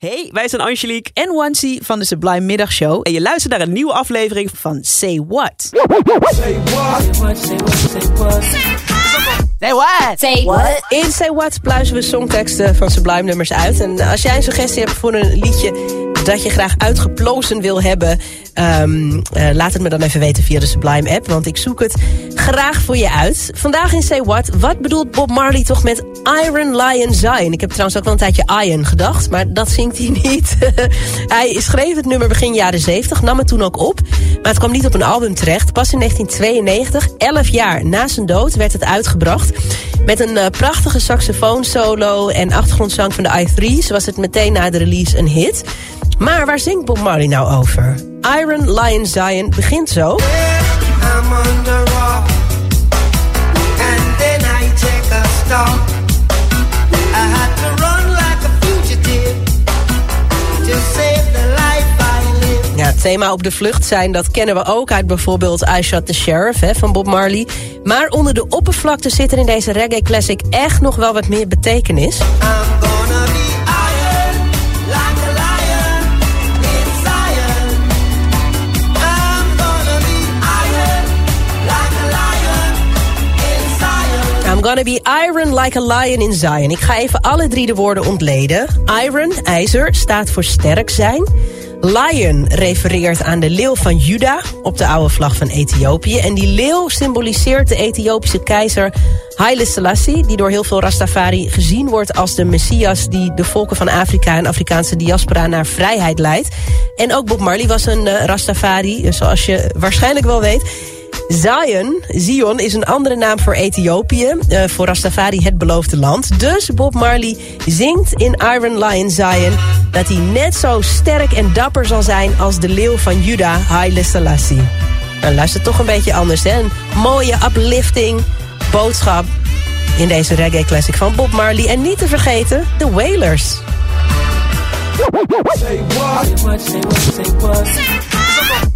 Hey, wij zijn Angelique en Wansi van de Sublime Middagshow. en je luistert naar een nieuwe aflevering Van Say What. Say what? Say what? In Say What pluizen we songteksten van Sublime nummers uit. En als jij een suggestie hebt voor een liedje dat je graag uitgeplozen wil hebben... ehm, eh, laat het me dan even weten via de Sublime app, want ik zoek het graag voor je uit. Vandaag in Say What, wat bedoelt Bob Marley toch met Iron Lion Zion? Ik heb trouwens ook wel een tijdje Iron gedacht, maar dat zingt hij niet. hij schreef het nummer begin jaren 70, nam het toen ook op... maar het kwam niet op een album terecht. Pas in 1992, 11 jaar na zijn dood, werd het uitgebracht... Met een eh, prachtige saxofoonsolo en achtergrondzang van de i3's... was het meteen na de release een hit. Maar waar zingt Bob Marley nou over? Iron Lion Zion begint zo... thema op de vlucht zijn, dat kennen we ook uit bijvoorbeeld I Shot the Sheriff hè, van Bob Marley. Maar onder de oppervlakte zit er in deze reggae classic echt nog wel wat meer betekenis. I'm gonna be iron like a lion in Zion. Ik ga even alle drie de woorden ontleden. Iron, ijzer, staat voor sterk zijn. Lion refereert aan de leeuw van Juda op de oude vlag van Ethiopië. En die leeuw symboliseert de Ethiopische keizer Haile Selassie... die door heel veel Rastafari gezien wordt als de Messias... die de volken van Afrika en Afrikaanse diaspora naar vrijheid leidt. En ook Bob Marley was een eh, Rastafari, zoals je waarschijnlijk wel weet... Zion, Zion is een andere naam voor Ethiopië, eh, voor Rastafari het beloofde land. Dus Bob Marley zingt in Iron Lion Zion dat hij net zo sterk en dapper zal zijn als de leeuw van Juda, Haile Selassie. Nou, luister toch een beetje anders, hè? Een mooie uplifting boodschap in deze reggae classic van Bob Marley. En niet te vergeten, de Wailers.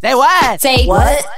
Say what? Say what?